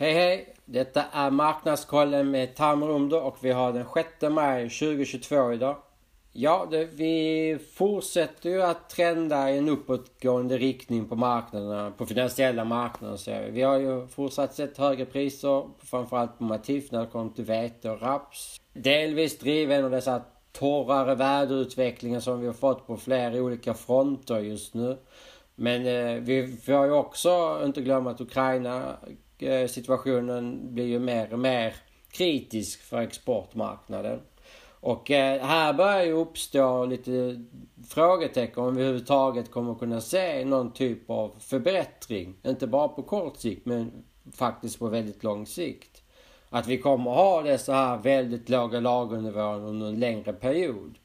Hej hej! Detta är Marknadskollen med Tamrundo och vi har den 6 maj 2022 idag. Ja, det, vi fortsätter ju att trenda i en uppåtgående riktning på marknaderna, på finansiella marknader. Vi har ju fortsatt sett högre priser, framförallt på matif när det kommer till vete och raps. Delvis driven av dessa torrare väderutvecklingar som vi har fått på flera olika fronter just nu. Men eh, vi får ju också inte glömma att Ukraina Eh, situationen blir ju mer och mer kritisk för exportmarknaden. Och eh, här börjar ju uppstå lite frågetecken om vi överhuvudtaget kommer kunna se någon typ av förbättring. Inte bara på kort sikt men faktiskt på väldigt lång sikt. Att vi kommer ha dessa här väldigt låga lagernivåer under en längre period.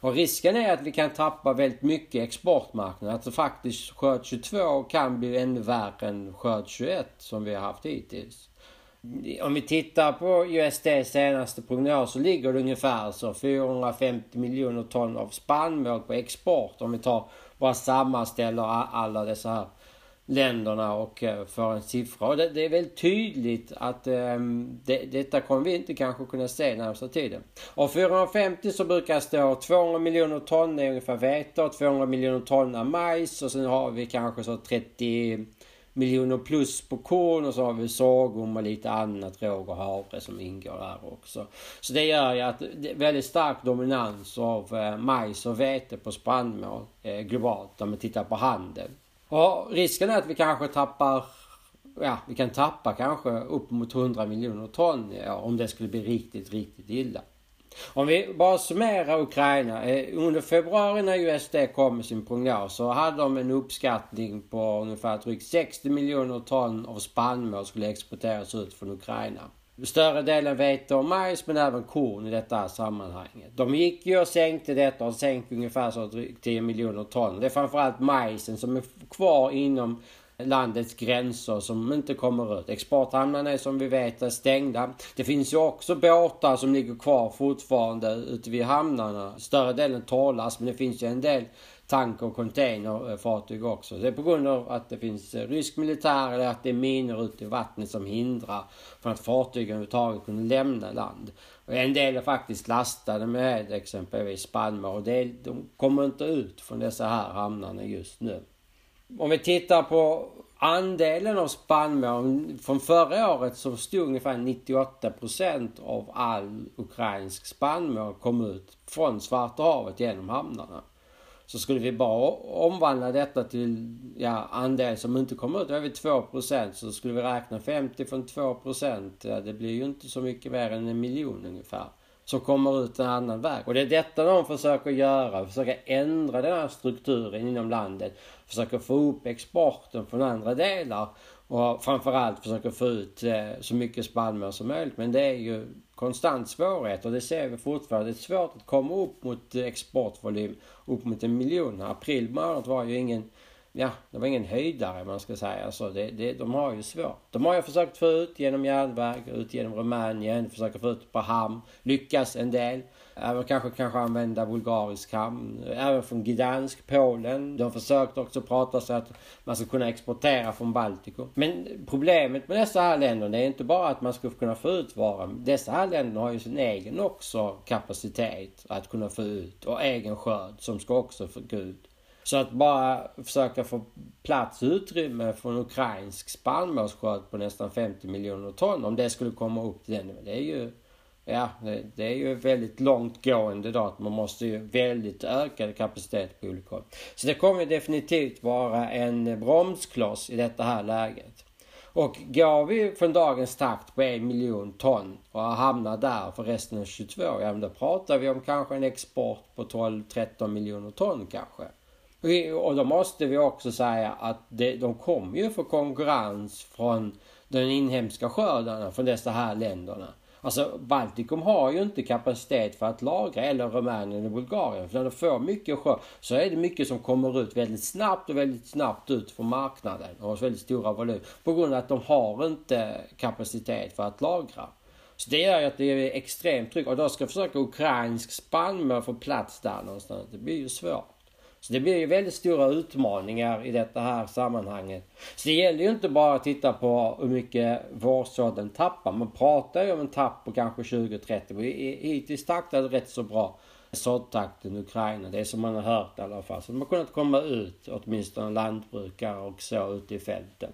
Och risken är att vi kan tappa väldigt mycket exportmarknad. Att faktiskt skörd 22 kan bli ännu värre än skörd 21 som vi har haft hittills. Om vi tittar på USDs senaste prognos så ligger det ungefär så 450 miljoner ton av spannmål på export. Om vi tar bara sammanställer alla dessa här länderna och för får en siffra. Och det, det är väldigt tydligt att um, det, detta kommer vi inte kanske kunna se närmsta tiden. Av 450 så brukar det stå 200 miljoner ton är ungefär vete och 200 miljoner ton är majs och sen har vi kanske så 30 miljoner plus på korn och så har vi sagom och lite annat, råg och havre som ingår där också. Så det gör ju att det är väldigt stark dominans av eh, majs och vete på spannmål eh, globalt om man tittar på handeln. Ja, risken är att vi kanske tappar Ja, vi kan tappa kanske upp mot 100 miljoner ton ja, om det skulle bli riktigt, riktigt illa. Om vi bara summerar Ukraina. Eh, under februari när USD kom med sin prognos så hade de en uppskattning på ungefär drygt 60 miljoner ton av spannmål skulle exporteras ut från Ukraina. Större delen vete och majs men även korn i detta sammanhanget. De gick ju och sänkte detta och sänkte ungefär så drygt 10 miljoner ton. Det är framförallt majsen som är kvar inom landets gränser som inte kommer ut. Exporthamnarna är som vi vet stängda. Det finns ju också båtar som ligger kvar fortfarande ute vid hamnarna. Större delen torrlast men det finns ju en del tank och containerfartyg eh, också. Det är på grund av att det finns eh, rysk militär eller att det är minor ute i vattnet som hindrar från att fartygen överhuvudtaget kunde lämna land. Och en del är faktiskt lastade med exempelvis spannmål och det, de kommer inte ut från dessa här hamnarna just nu. Om vi tittar på andelen av spannmål från förra året så stod ungefär 98 procent av all ukrainsk spannmål kom ut från Svarta havet genom hamnarna. Så skulle vi bara omvandla detta till ja, andel som inte kommer ut, då är vi 2% Så skulle vi räkna 50 från 2% ja, det blir ju inte så mycket mer än en miljon ungefär som kommer ut en annan väg. Och det är detta de försöker göra, försöka ändra den här strukturen inom landet. Försöka få upp exporten från andra delar och framförallt försöka få ut eh, så mycket spannmål som möjligt. Men det är ju konstant svårighet och det ser vi fortfarande. Det är svårt att komma upp mot eh, exportvolym upp mot en miljon. April månad var ju ingen ja, det var ingen höjdare man ska säga. Alltså det, det, de har ju svårt. De har ju försökt få ut genom järnväg, ut genom Rumänien, försöka få ut på hamn. Lyckas en del. Även kanske, kanske använda bulgarisk hamn. Även från Gdansk, Polen. De försökte också prata så att man ska kunna exportera från Baltikum. Men problemet med dessa här länder det är inte bara att man ska kunna få ut varan. Dessa här länder har ju sin egen också kapacitet att kunna få ut och egen skörd som ska också få ut. Så att bara försöka få plats och utrymme för en ukrainsk spannmålsskörd på nästan 50 miljoner ton, om det skulle komma upp till den det är ju Ja, det, är ju väldigt långtgående då att man måste ju väldigt öka kapacitet på olika håll. Så det kommer definitivt vara en bromskloss i detta här läget. Och går vi från dagens takt på en miljon ton och hamnar där för resten av 22, ja men då pratar vi om kanske en export på 12-13 miljoner ton kanske. Och då måste vi också säga att det, de kommer ju få konkurrens från den inhemska skördarna från dessa här länderna. Alltså Baltikum har ju inte kapacitet för att lagra, eller Rumänien och Bulgarien. För när de får mycket sjö så är det mycket som kommer ut väldigt snabbt och väldigt snabbt ut från marknaden. Och har väldigt stora volymer. På grund av att de har inte kapacitet för att lagra. Så det gör ju att det är extremt tryck. Och då ska försöka ukrainsk spannmål få plats där någonstans. Det blir ju svårt. Så det blir ju väldigt stora utmaningar i detta här sammanhanget. Så det gäller ju inte bara att titta på hur mycket vårsådden tappar. Man pratar ju om en tapp på kanske 20-30. Hittills taktade rätt så bra såddtakten i Ukraina. Det är som man har hört i alla fall. Så de har kunnat komma ut, åtminstone lantbrukare och så, ute i fälten.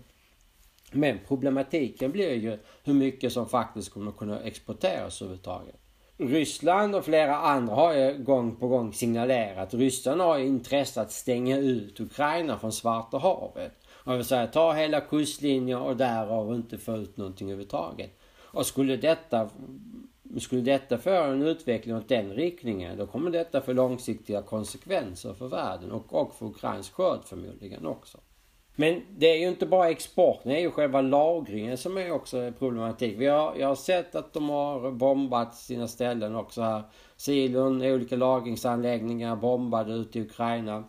Men problematiken blir ju hur mycket som faktiskt kommer kunna exporteras överhuvudtaget. Ryssland och flera andra har ju gång på gång signalerat. Ryssarna har ju intresse att stänga ut Ukraina från Svarta havet. Och vill säga ta hela kustlinjen och därav inte få ut någonting överhuvudtaget. Och skulle detta, skulle detta få en utveckling åt den riktningen då kommer detta få långsiktiga konsekvenser för världen och, och för ukrainsk skörd förmodligen också. Men det är ju inte bara exporten, det är ju själva lagringen som är också problematik. Vi har, jag har sett att de har bombat sina ställen också här. Silon, olika lagringsanläggningar bombade ute i Ukraina.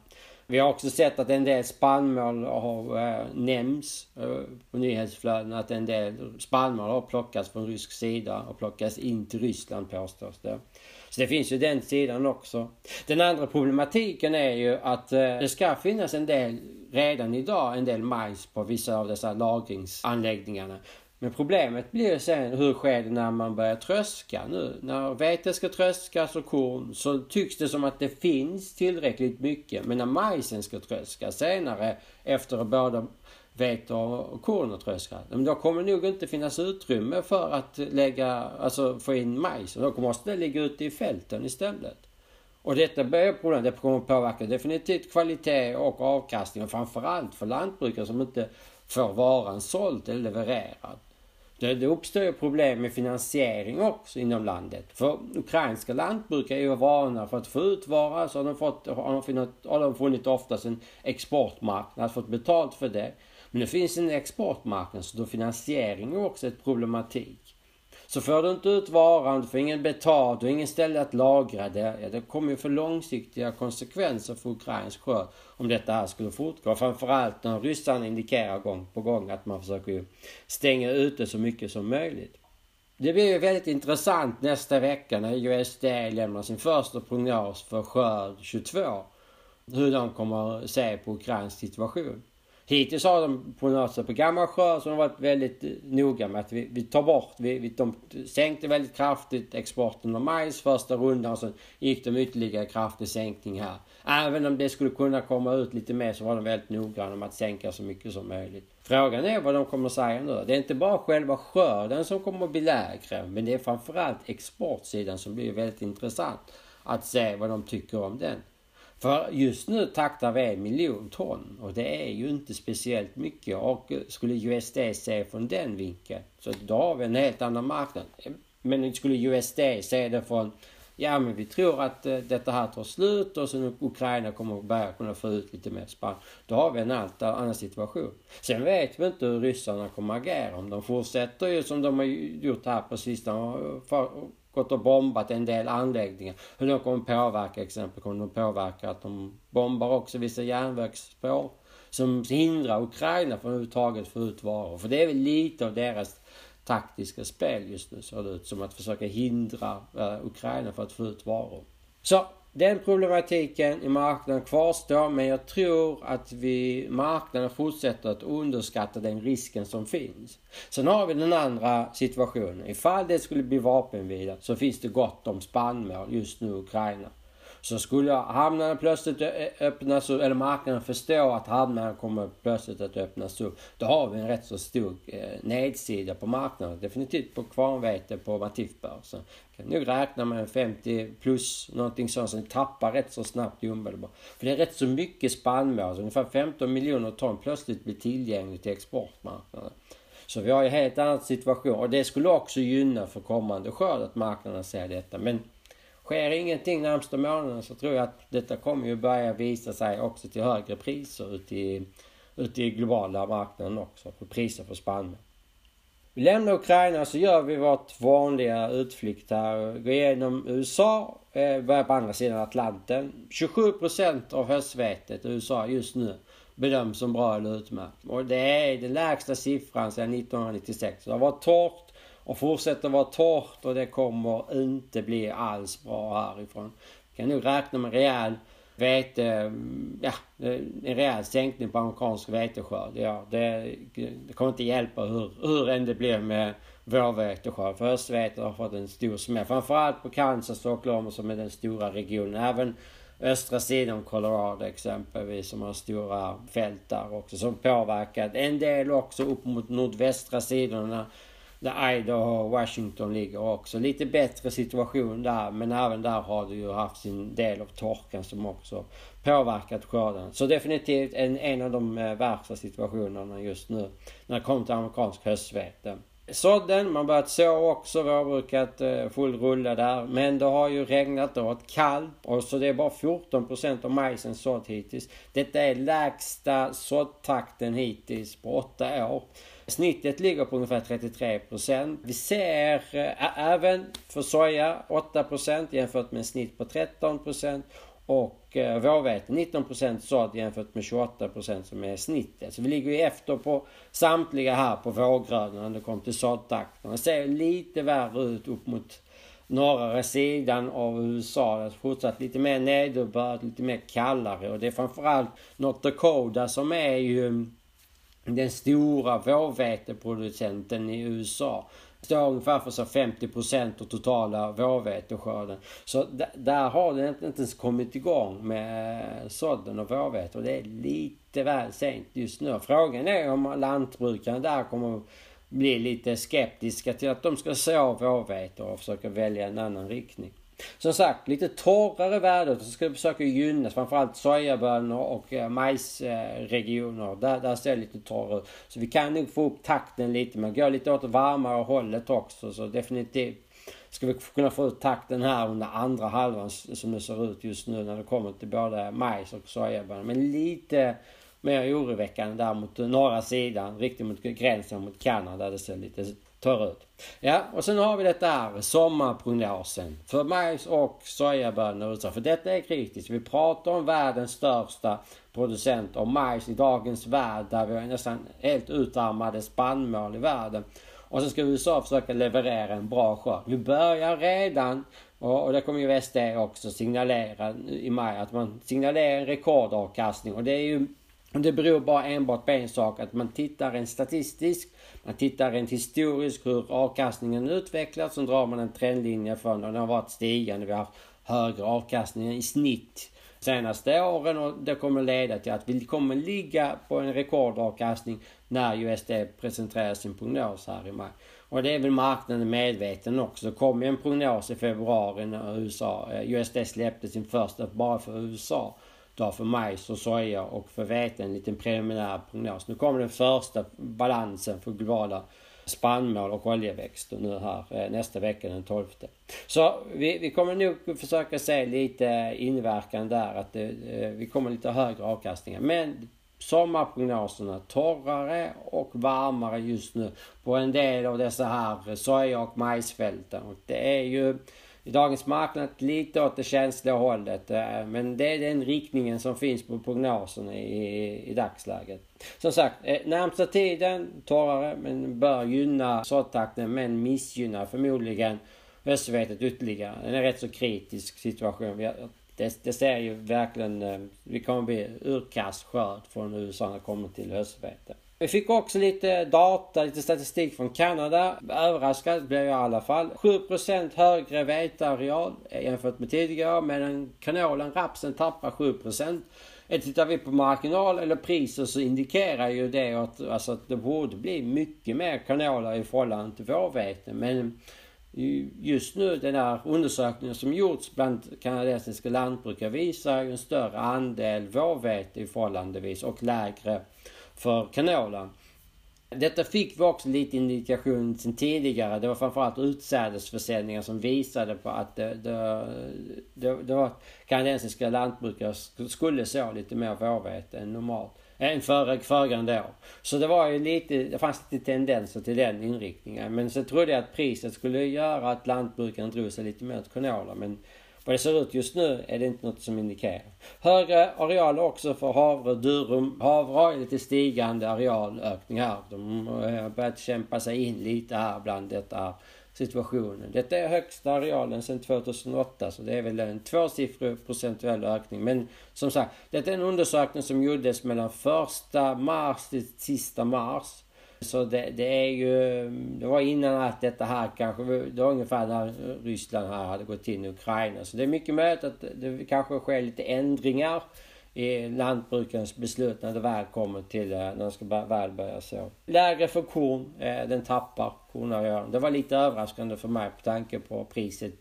Vi har också sett att en del spannmål har eh, äh, nämnts äh, eh, på nyhetsflöden att en del spannmål har plockats från rysk sida och plockats in till Ryssland påstås det. Så det finns ju den sidan också. Den andra problematiken är ju att eh, det ska finnas en del redan idag en del majs på vissa av dessa lagringsanläggningarna. Men problemet blir ju sen hur sker det när man börjar tröska nu? När vete ska tröskas och korn så tycks det som att det finns tillräckligt mycket. Men när majsen ska tröskas senare efter att vete och korn och tröskar. Men Då kommer det nog inte finnas utrymme för att lägga, alltså få in majs. Då måste det ligga ute i fälten istället. Och detta blir problem. Det kommer påverka definitivt kvalitet och avkastning och framförallt för lantbrukare som inte får varan såld eller levererad. Det, det uppstår ju problem med finansiering också inom landet. För ukrainska lantbrukare är ju vana för att få ut vara så har de, fått, har de, funnit, har de funnit oftast en exportmarknad, fått betalt för det. Men det finns en exportmarknad så då finansiering är också ett problematik. Så får du inte ut varan, du får ingen betalt, du har ingen ställe att lagra det. Ja, det kommer ju få långsiktiga konsekvenser för ukrainsk skörd om detta här skulle fortgå. Framförallt när ryssarna indikerar gång på gång att man försöker ju stänga ute så mycket som möjligt. Det blir ju väldigt intressant nästa vecka när USD lämnar sin första prognos för skörd 22. Hur de kommer se på ukrainsk situation. Hittills har de på något sätt på gammal sjö så har de varit väldigt eh, noga med att vi, vi tar bort, vi, vi, de sänkte väldigt kraftigt exporten av majs första rundan sen gick de ytterligare kraftig sänkning här. Även om det skulle kunna komma ut lite mer så var de väldigt noggranna med att sänka så mycket som möjligt. Frågan är vad de kommer säga nu. Det är inte bara själva skörden som kommer att bli lägre men det är framförallt exportsidan som blir väldigt intressant att se vad de tycker om den. För just nu taktar vi en miljon ton och det är ju inte speciellt mycket och skulle USD se från den vinkeln så då har vi en helt annan marknad. Men skulle USD se det från Ja men vi tror att eh, detta här tar slut och sen Ukraina kommer att börja kunna få ut lite mer spann. Då har vi en helt annan situation. Sen vet vi inte hur ryssarna kommer att agera. Om de fortsätter ju som de har gjort här på sistone gått och bombat en del anläggningar. Hur de kommer påverka exempel, kommer de påverka att de bombar också vissa järnvägsspår som hindrar Ukraina från överhuvudtaget få ut varor. För det är väl lite av deras taktiska spel just nu ser det ut som att försöka hindra eh, Ukraina från att få ut varor. Så den problematiken i marknaden kvarstår men jag tror att vi, marknaden fortsätter att underskatta den risken som finns. Sen har vi den andra situationen. Ifall det skulle bli vapenvila så finns det gott om spannmål just nu i Ukraina. Så skulle hamnarna plötsligt öppnas upp, eller marknaden förstå att hamnarna kommer plötsligt att öppnas upp. Då har vi en rätt så stor eh, nedsida på marknaden. Definitivt på kvarnvete på Matifbörsen. Kan nog räkna med en 50 plus någonting sånt som tappar rätt så snabbt i omedelbart. För det är rätt så mycket spannmål. Så ungefär 15 miljoner ton plötsligt blir tillgängligt till exportmarknaden. Så vi har ju en helt annan situation och det skulle också gynna för kommande skörd att marknaden ser detta. Men Sker ingenting närmsta månaden så tror jag att detta kommer ju börja visa sig också till högre priser ute i, ute i globala marknaden också. På priser för spannmål. Vi lämnar Ukraina så gör vi vårt vanliga utflykt här. Går igenom USA, eh, börjar på andra sidan Atlanten. 27% av höstvetet i USA just nu bedöms som bra eller utmärkt. Och det är den lägsta siffran sedan 1996. Det har varit torrt och fortsätter vara torrt och det kommer inte bli alls bra härifrån. Vi kan nog räkna med rejäl vete, mm, ja, en rejäl sänkning på amerikansk veteskörd. Ja, det, det kommer inte hjälpa hur, hur än det blir med vårveteskörd. För östvete har fått en stor smäll. Framförallt på Kansas och Oklahoma som är den stora regionen. Även östra sidan Colorado exempelvis som har stora fält där också som påverkat. En del också upp mot nordvästra sidorna där Idaho och Washington ligger också. Lite bättre situation där men även där har det ju haft sin del av torkan som också påverkat skörden. Så definitivt en, en av de eh, värsta situationerna just nu när det kommer till amerikansk höstvete. Sådden, man börjat så också, vårbrukat brukat eh, full rulle där. Men det har ju regnat, och varit kallt och så det är bara 14% av majsen sådd hittills. Detta är lägsta såddtakten hittills på 8 år. Snittet ligger på ungefär 33%. Vi ser äh, även för soja 8% jämfört med en snitt på 13% och äh, vårvete 19% sådd jämfört med 28% som är snittet. Så vi ligger ju efter på samtliga här på vårgrödorna när det kommer till såddtakten. Det ser lite värre ut upp mot norra sidan av USA. Det är fortsatt lite mer nederbörd, lite mer kallare och det är framförallt North Dakota som är ju den stora vårveteproducenten i USA står ungefär för så 50 av totala vårveteskörden. Så där har den inte ens kommit igång med eh, sådden och vårvete och det är lite väl sent just nu. Frågan är om lantbrukarna där kommer bli lite skeptiska till att de ska så vårvete och försöka välja en annan riktning. Som sagt, lite torrare väder så ska vi försöka gynnas. Framförallt sojabönor och eh, majsregioner. Där, där ser det lite torrare ut. Så vi kan nog få upp takten lite men gå lite åt det varmare hållet också. Så definitivt ska vi kunna få ut takten här under andra halvan som det ser ut just nu när det kommer till både majs och sojabönor. Men lite mer oroväckande där mot norra sidan, riktigt mot gränsen mot Kanada. Det ser lite tar ut. Ja, och sen har vi detta här, sommarprognosen för majs och sojabönor. För detta är kritiskt. Vi pratar om världens största producent av majs i dagens värld där vi har nästan helt utarmade spannmål i världen. Och så ska USA försöka leverera en bra skörd. Vi börjar redan och, det kommer ju SD också signalera i maj att man signalerar en rekordavkastning och det är ju det beror bara enbart på en sak, att man tittar en statistisk man tittar rent historiskt hur avkastningen utvecklats. Så drar man en trendlinje från och den har varit stigande. Vi har haft högre avkastning i snitt senaste åren och det kommer leda till att vi kommer ligga på en rekordavkastning när USD presenterar sin prognos här i maj. Och det är väl marknaden medveten också. Det kom ju en prognos i februari när USA, eh, USD släppte sin första bara för USA då för majs och soja och för vete en liten preliminär prognos. Nu kommer den första balansen för globala spannmål och oljeväxter nu här eh, nästa vecka den 12. Så vi, vi kommer nog försöka se lite inverkan där att det, eh, vi kommer lite högre avkastningar. Men sommarprognoserna torrare och varmare just nu på en del av dessa här eh, soja och majsfälten. Och det är ju i dagens marknad lite åt det känsliga hållet. Eh, men det är den riktningen som finns på prognoserna i, i dagsläget. Som sagt, eh, närmsta tiden torrare men bör gynna såddtakten men missgynna förmodligen höstvetet ytterligare. Det är en rätt så kritisk situation. Det, det ser ju verkligen, eh, vi kommer bli urkast skörd från USA när det kommer till höstvete. Vi fick också lite data, lite statistik från Kanada. Överraskad blev jag i alla fall. 7% högre veteareal jämfört med tidigare medan kanolen, rapsen, tappar 7%. Eh, tittar vi på marginal eller priser så indikerar ju det att, alltså att det borde bli mycket mer kanoler i förhållande till vårvete. Men eh, just nu den här undersökningen som gjorts bland kanadensiska lantbrukare visar ju en större andel vårvete i förhållandevis och lägre för kanolen. Detta fick vi också lite indikation sen tidigare. Det var framförallt utsädesförsäljningar som visade på att det, det, det, det var kanadensiska lantbrukare skulle så lite mer vårvete än normalt. Eh, än före, föregående år. Så det var ju lite, det fanns lite tendenser till den inriktningen. Men så trodde jag att priset skulle göra att lantbrukaren drog sig lite mer åt kanoler. Men vad det ser ut just nu är det inte något som indikerar. Högre areal också för havre, durum. Havre har lite stigande arealökning här. De har börjat kämpa sig in lite här bland detta situationen. Detta är högsta arealen sedan 2008 så det är väl en tvåsiffrig procentuell ökning. Men som sagt, detta är en undersökning som gjordes mellan första mars till sista mars. Så det, det, är ju, det var innan att detta här kanske, det var ungefär när Ryssland här hade gått in i Ukraina. Så det är mycket möjligt att det kanske sker lite ändringar i lantbrukarens beslut när det väl kommer till, eh, när de ska väl börja så. Lägre för korn, eh, den tappar kornarealen. Det var lite överraskande för mig på tanke på priset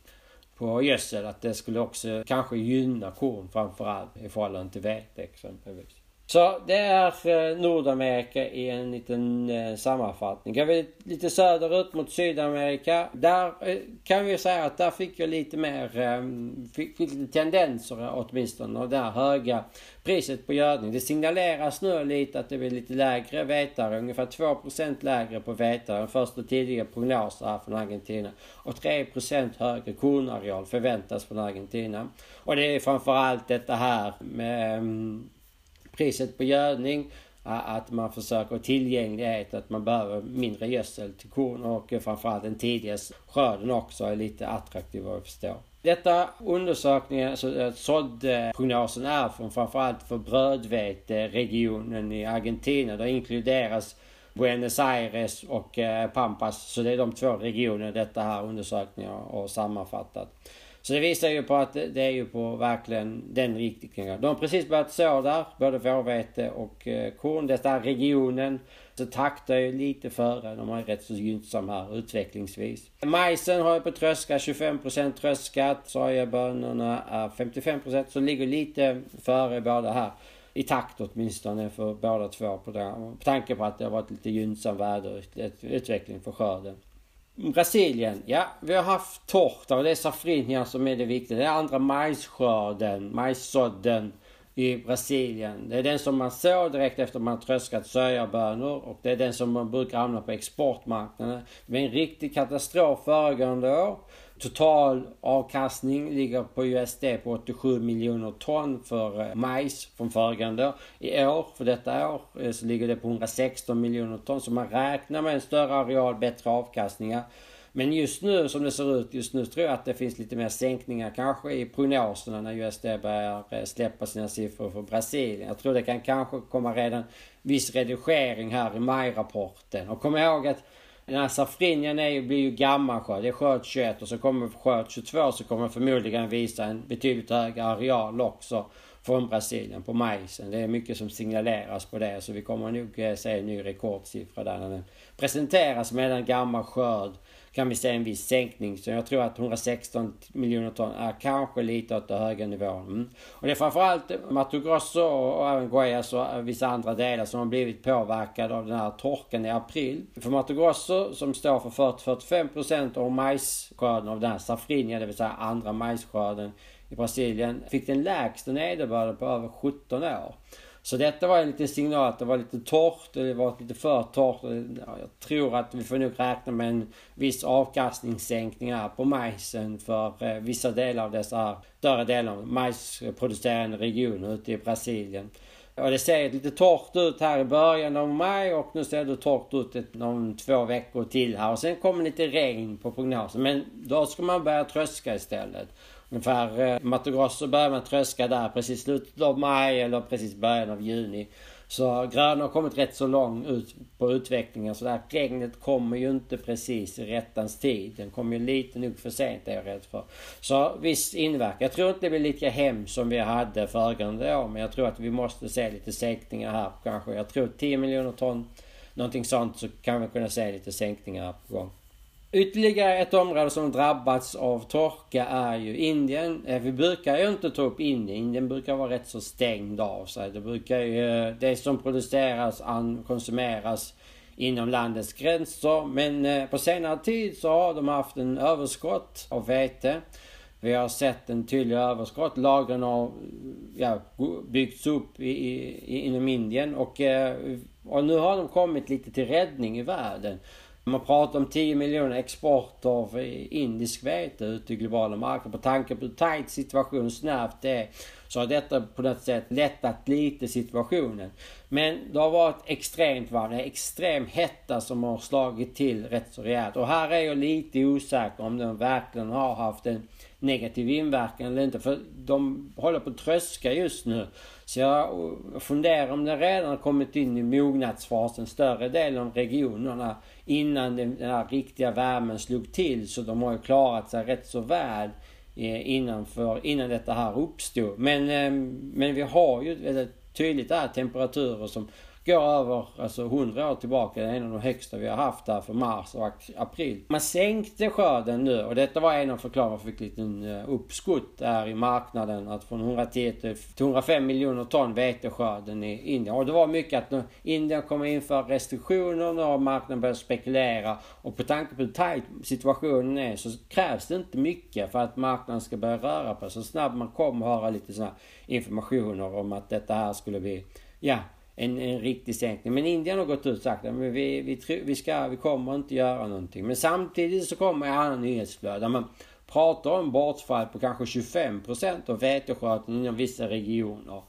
på gödsel att det skulle också kanske gynna korn framförallt i förhållande till vete exempelvis. Så det är Nordamerika i en liten eh, sammanfattning. Går vi lite söderut mot Sydamerika. Där eh, kan vi säga att där fick jag lite mer, ehm, fick, fick lite tendenser åtminstone. Och det här höga priset på gödning. Det signaleras nu lite att det blir lite lägre vetare. Ungefär 2% lägre på vetare än första tidiga prognoser här från Argentina. Och 3% högre kornareal förväntas från Argentina. Och det är framförallt detta här med ehm, priset på gödning, att man försöker tillgänglighet, att man behöver mindre gödsel till korn och framförallt den tidiga skörden också är lite attraktiv vad jag förstår. Detta undersökningen, alltså eh, såddprognosen är från framförallt för brödveteregionen i Argentina. Där inkluderas Buenos Aires och eh, Pampas. Så det är de två regioner detta här undersökningen har sammanfattat. Så det visar ju på att det är ju på verkligen den riktningen. De har precis börjat så där, både vårvete och eh, korn. Detta är regionen så taktar ju lite före. De har rätt så gynnsam här utvecklingsvis. Majsen har ju på tröska 25% tröskat. Sojabönorna är 55% så ligger lite före båda här. I takt åtminstone för båda två på, det, på tanke på att det har varit lite gynnsam väderutveckling för skörden. Brasilien, ja vi har haft torta och det är safrinja som är det viktiga. Det är andra majsskörden, majssådden i Brasilien. Det är den som man sår direkt efter man tröskat sojabönor och det är den som man brukar hamna på exportmarknaden. Det var en riktig katastrof föregående år. Total avkastning ligger på USD på 87 miljoner ton för eh, majs från föregående år. I år, för detta år, eh, så ligger det på 116 miljoner ton. Så man räknar med en större areal, bättre avkastningar. Men just nu som det ser ut just nu tror jag att det finns lite mer sänkningar kanske i prognoserna när USD börjar eh, släppa sina siffror för Brasilien. Jag tror det kan kanske komma redan viss redigering här i majrapporten. Och kom ihåg att den här safrinjan är ju, blir ju gammal skörd. Det är skörd 21 och så kommer skörd 22 så kommer förmodligen visa en betydligt högre areal också från Brasilien på majsen. Det är mycket som signaleras på det så vi kommer nog eh, se en ny rekordsiffra där när den presenteras med en gammal skörd kan vi se en viss sänkning. Så jag tror att 116 miljoner ton är kanske lite åt den höga nivån. Mm. Och det är framförallt Mato Grosso och även Guayas och eh, vissa andra delar som har blivit påverkade av den här torkan i april. För Mato Grosso som står för 40-45% av majsskörden av den här safrinja, det vill säga andra majsskörden i Brasilien, fick den lägsta nederbörden på över 17 år. Så detta var en liten signal att det var lite torrt, det var lite för torrt. Jag tror att vi får nog räkna med en viss avkastningssänkning här på majsen för eh, vissa delar av dessa större delar av majsproducerande regioner ute i Brasilien. Och det ser lite torrt ut här i början av maj och nu ser det torrt ut ett, någon två veckor till här. Och sen kommer lite regn på prognosen. Men då ska man börja tröska istället. Ungefär eh, Mato Grosso börjar man tröska där precis slutet av maj eller precis början av juni. Så gröna har kommit rätt så långt ut på utvecklingen så där regnet kommer ju inte precis i rättans tid. Den kommer ju lite nog för sent är jag rädd för. Så viss inverkan. Jag tror inte det blir lika hemskt som vi hade föregående år men jag tror att vi måste se lite sänkningar här kanske. Jag tror 10 miljoner ton, någonting sånt så kan vi kunna se lite sänkningar här på gång. Ytterligare ett område som drabbats av torka är ju Indien. Eh, vi brukar ju inte ta upp Indien. Indien brukar vara rätt så stängd av sig. Det brukar ju, eh, det som produceras, konsumeras inom landets gränser. Men eh, på senare tid så har de haft en överskott av vete. Vi har sett en tydlig överskott. Lagren har ja, byggts upp i, i, inom Indien och, och nu har de kommit lite till räddning i världen. Man pratar om 10 miljoner export av indisk vete ute i globala marknader. På tanke på hur tajt situationen snabbt det är så har detta på något sätt lättat lite situationen. Men det har varit extremt varmt, det är extrem hetta som har slagit till rätt så rejält. Och här är jag lite osäker om den verkligen har haft en negativ inverkan eller inte. För de håller på att tröska just nu. Så jag funderar om det redan har kommit in i mognadsfasen, större delen av regionerna, innan den, här riktiga värmen slog till. Så de har ju klarat sig rätt så väl eh, innanför, innan, detta här uppstod. Men, eh, men vi har ju väldigt tydligt där temperaturer som går över alltså 100 år tillbaka. Det är en av de högsta vi har haft där för mars och april. Man sänkte skörden nu och detta var en av förklaringarna för fick lite eh, uppskott där i marknaden. Att från 110 till 105 miljoner ton veteskörden i Indien. Och det var mycket att Indien kommer införa restriktioner och marknaden börjar spekulera. Och på tanke på hur tajt situationen är så krävs det inte mycket för att marknaden ska börja röra på sig. Så snabbt man kommer höra lite sådana informationer om att detta här skulle bli ja, en, en riktig sänkning. Men Indien har gått ut och sagt att vi, vi, vi, ska, vi kommer inte göra någonting. Men samtidigt så kommer en annan nyhetsflöde där man pratar om bortfall på kanske 25% av veteskörden inom vissa regioner.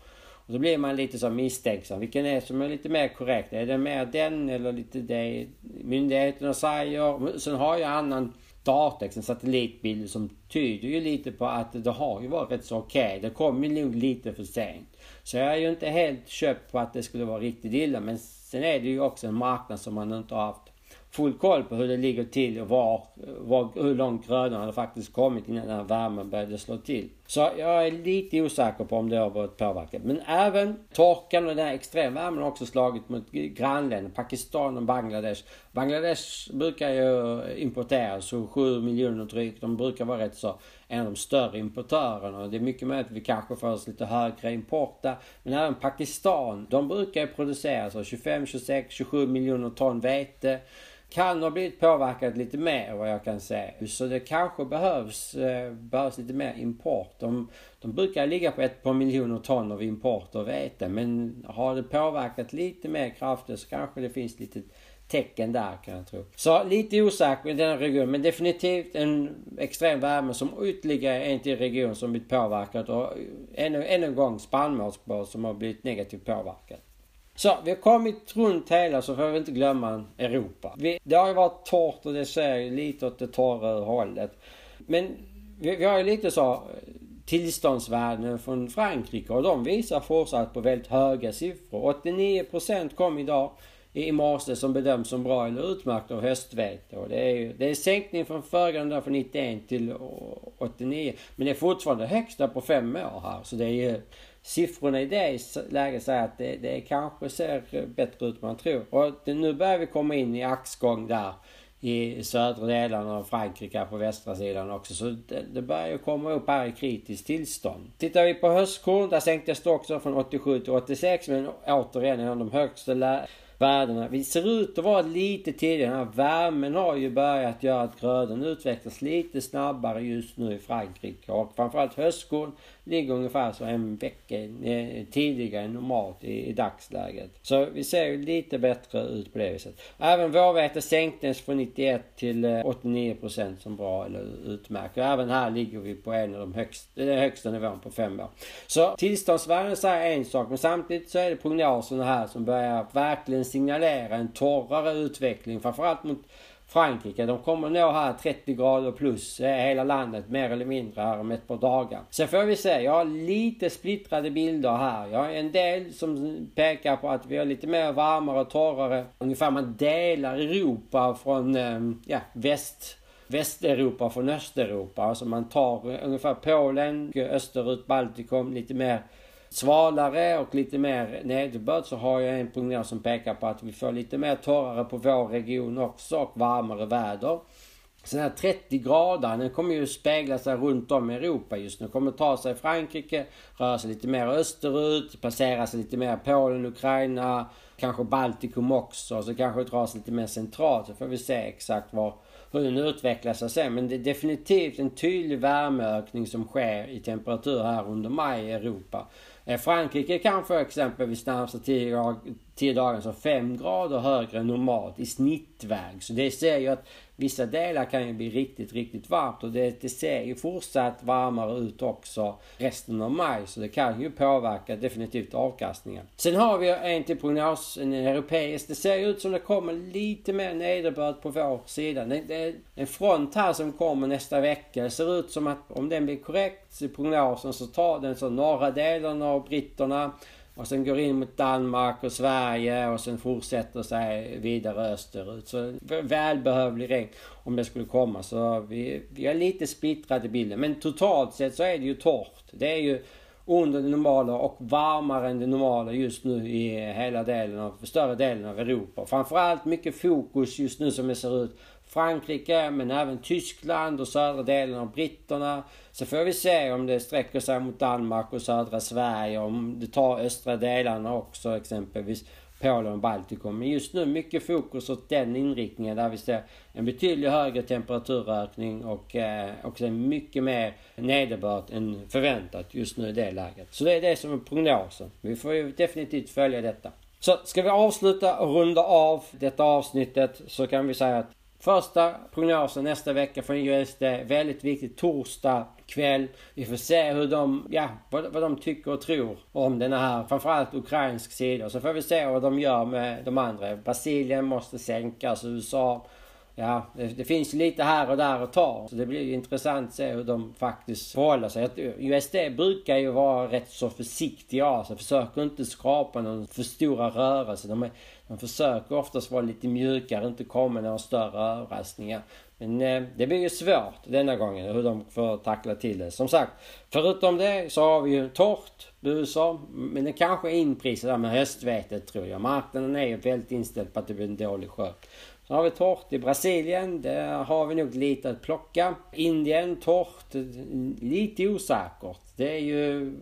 Och så blir man lite så misstänksam. Vilken är som är lite mer korrekt? Är det mer den eller lite det myndigheterna säger? Sen har jag annan data, en satellitbild som tyder ju lite på att det har ju varit rätt så okej. Okay. Det ju nog lite för sent. Så jag är ju inte helt köpt på att det skulle vara riktigt illa. Men sen är det ju också en marknad som man inte har haft full koll på hur det ligger till och var, var, hur långt grödorna hade faktiskt kommit innan den här värmen började slå till. Så jag är lite osäker på om det har varit påverkat. Men även torkan och den här extremvärmen har också slagit mot grannländer, Pakistan och Bangladesh. Bangladesh brukar ju importera så 7 miljoner drygt. De brukar vara rätt så en av de större importörerna. Det är mycket möjligt att vi kanske får oss lite högre import där. Men även Pakistan, de brukar ju producera så 25, 26, 27 miljoner ton vete kan ha blivit påverkat lite mer vad jag kan säga. Så det kanske behövs, eh, behövs lite mer import. De, de brukar ligga på ett par miljoner ton av import av vete. Men har det påverkat lite mer kraftigt så kanske det finns lite tecken där kan jag tro. Så lite osäker i den regionen men definitivt en extrem värme som ytterligare en till region som blivit påverkad och ännu, ännu en gång spannmålsbas som har blivit negativt påverkad. Så vi har kommit runt hela så får vi inte glömma Europa. Vi, det har ju varit torrt och det ser lite åt det torra hållet. Men vi, vi har ju lite så tillståndsvärden från Frankrike och de visar fortsatt på väldigt höga siffror. 89% kom idag i morse som bedöms som bra eller utmärkt av höstvete. Och det är, ju, det är sänkning från föregående från 91 till 89. Men det är fortfarande högsta på fem år här. Så det är ju siffrorna i det läget säger att det, det kanske ser bättre ut än man tror. Och det, nu börjar vi komma in i axgång där i södra delarna av Frankrike på västra sidan också. Så det, det börjar ju komma upp här i kritiskt tillstånd. Tittar vi på höstkorn, där sänktes det också från 87 till 86 men återigen en av de högsta värdena. Vi ser ut att vara lite tidigare. Den här värmen har ju börjat göra att grödan utvecklas lite snabbare just nu i Frankrike. Och framförallt höstkorn ligger ungefär så en vecka eh, tidigare än normalt i, i dagsläget. Så vi ser ju lite bättre ut på det viset. Även vårvete sänktes från 91 till eh, 89% som bra eller utmärkt. Och även här ligger vi på en av de eh, högsta, den högsta nivån på fem år. Så tillståndsvärden säger en sak men samtidigt så är det prognoserna här som börjar verkligen signalera en torrare utveckling framförallt mot Frankrike. De kommer nå här 30 grader plus eh, hela landet mer eller mindre här om ett par dagar. Sen får vi se. Jag har lite splittrade bilder här. Jag har en del som pekar på att vi har lite mer varmare och torrare. Ungefär man delar Europa från eh, ja, väst Västeuropa från Östeuropa. Alltså man tar ungefär Polen, österut, Baltikum, lite mer svalare och lite mer nederbörd så har jag en prognos som pekar på att vi får lite mer torrare på vår region också och varmare väder. Så den här 30 grader, den kommer ju spegla sig runt om i Europa just nu. Kommer ta sig Frankrike, röra sig lite mer österut, passera sig lite mer Polen, Ukraina, kanske Baltikum också. Så kanske dra sig lite mer centralt. Så får vi se exakt var, hur den utvecklar sig sen. Men det är definitivt en tydlig värmeökning som sker i temperatur här under maj i Europa. Eh, Frankrike kanske exempelvis närmsta 10 dagar så 5 grader högre än normalt i snittväg. Så det ser ju att vissa delar kan ju bli riktigt, riktigt varmt och det, det ser ju fortsatt varmare ut också resten av maj. Så det kan ju påverka definitivt avkastningen. Sen har vi en till prognos, en europeisk. Det ser ut som det kommer lite mer nederbörd på vår sida. Det, det är en front här som kommer nästa vecka. Det ser ut som att om den blir korrekt i prognosen så tar den så norra delen av britterna och sen går in mot Danmark och Sverige och sen fortsätter sig vidare österut. Så välbehövlig regn om det skulle komma. Så vi, vi är lite splittrade i bilden. Men totalt sett så är det ju torrt. Det är ju under det normala och varmare än det normala just nu i hela delen av, större delen av Europa. Framförallt mycket fokus just nu som det ser ut Frankrike men även Tyskland och södra delen av britterna. Så får vi se om det sträcker sig mot Danmark och södra Sverige, om det tar östra delarna också exempelvis. Polen och Baltikum. Men just nu mycket fokus åt den inriktningen där vi ser en betydligt högre temperaturökning och eh, också mycket mer nederbörd än förväntat just nu i det läget. Så det är det som är prognosen. Vi får ju definitivt följa detta. Så ska vi avsluta och runda av detta avsnittet så kan vi säga att Första prognosen nästa vecka från USD. Väldigt viktigt. Torsdag kväll. Vi får se hur de, ja, vad, vad de tycker och tror om den här, framförallt ukrainsk sida. Så får vi se vad de gör med de andra. Brasilien måste sänkas, USA Ja, det, det, finns lite här och där att ta. Så det blir intressant att se hur de faktiskt förhåller sig. USD brukar ju vara rätt så försiktiga av sig. Försöker inte skapa någon för stora rörelser. De, är, man försöker oftast vara lite mjukare, inte komma med några större överraskningar. Men eh, det blir ju svårt denna gången hur de får tackla till det. Som sagt, förutom det så har vi ju torrt busar. Men det kanske är inprisat där med höstvetet tror jag. Marknaden är ju väldigt inställd på att det blir en dålig skörd. Så har vi torrt i Brasilien. Där har vi nog lite att plocka. Indien torrt. Lite osäkert. Det är ju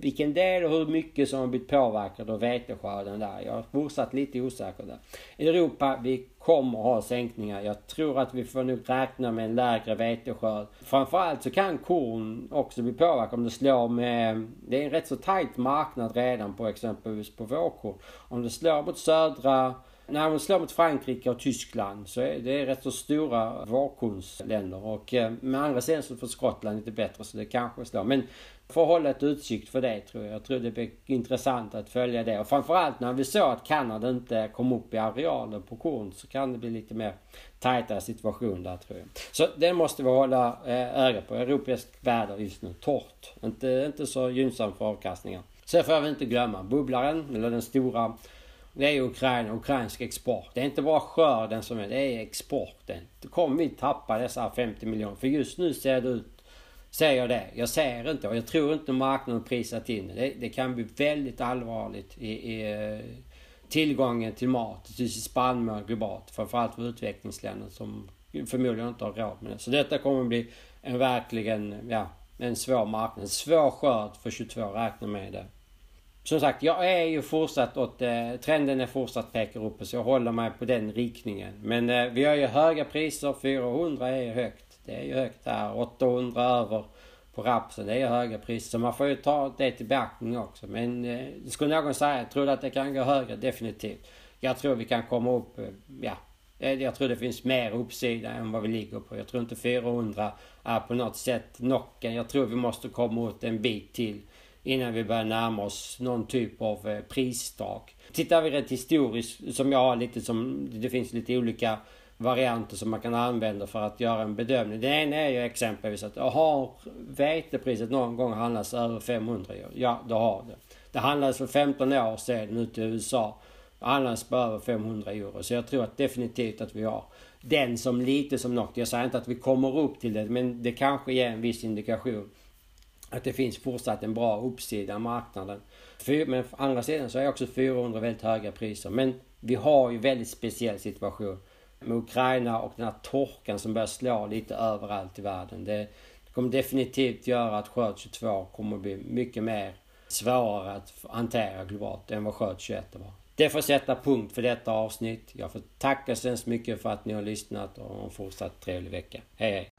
vilken del och hur mycket som har blivit påverkad av veteskörden där. Jag är fortsatt lite osäker där. Europa, vi kommer ha sänkningar. Jag tror att vi får nog räkna med en lägre veteskörd. Framförallt så kan korn också bli påverkad om det slår med... Det är en rätt så tajt marknad redan på exempelvis på vårkorn. Om det slår mot södra när man slår mot Frankrike och Tyskland så är det rätt så stora vårkornsländer. Och eh, med andra sidan så får Skottland lite bättre så det kanske slår. Men får hålla ett utsikt för det tror jag. Jag tror det blir intressant att följa det. Och framförallt när vi såg att Kanada inte kom upp i arealen på korn så kan det bli lite mer tajtare situation där tror jag. Så det måste vi hålla eh, öga på. Europeisk väder just nu. Torrt. Inte, inte så gynnsamt för avkastningen. Sen får vi inte glömma bubblaren, eller den stora det är Ukraina, ukrainsk export. Det är inte bara skörden som är, det är exporten. Då kommer vi tappa dessa 50 miljoner. För just nu ser det ut, ser jag det. Jag ser inte och jag tror inte marknaden prisat in det. Det kan bli väldigt allvarligt i, i eh, tillgången till mat, till spannmål globalt. Framförallt för utvecklingsländer som förmodligen inte har råd med det. Så detta kommer bli en verkligen, ja, en svår marknad. En svår skörd för 22, räkna med det. Som sagt, jag är ju fortsatt åt... Eh, trenden är fortsatt pekar uppåt så jag håller mig på den riktningen. Men eh, vi har ju höga priser. 400 är ju högt. Det är ju högt här. 800 över på rapsen. Det är ju höga priser. Så man får ju ta det till beaktning också. Men eh, skulle någon säga, tror du att det kan gå högre? Definitivt. Jag tror vi kan komma upp, eh, ja. Eh, jag tror det finns mer uppsida än vad vi ligger på. Jag tror inte 400 är på något sätt knocken. Jag tror vi måste komma åt en bit till innan vi börjar närma oss någon typ av eh, pristak. Tittar vi rätt historiskt, som jag har lite som, det finns lite olika varianter som man kan använda för att göra en bedömning. Det ena är ju exempelvis att har vetepriset någon gång handlats över 500 euro? Ja, det har det. Det handlades för 15 år sedan ute i USA. Det handlades på över 500 euro. Så jag tror att definitivt att vi har den som lite som något. Jag säger inte att vi kommer upp till det men det kanske ger en viss indikation att det finns fortsatt en bra uppsida i marknaden. Men å andra sidan så är också 400 väldigt höga priser. Men vi har ju väldigt speciell situation med Ukraina och den här torkan som börjar slå lite överallt i världen. Det, kommer definitivt göra att skörd 22 kommer att bli mycket mer svårare att hantera globalt än vad skörd 21 var. Det får sätta punkt för detta avsnitt. Jag får tacka så hemskt mycket för att ni har lyssnat och en fortsatt trevlig vecka. Hej hej!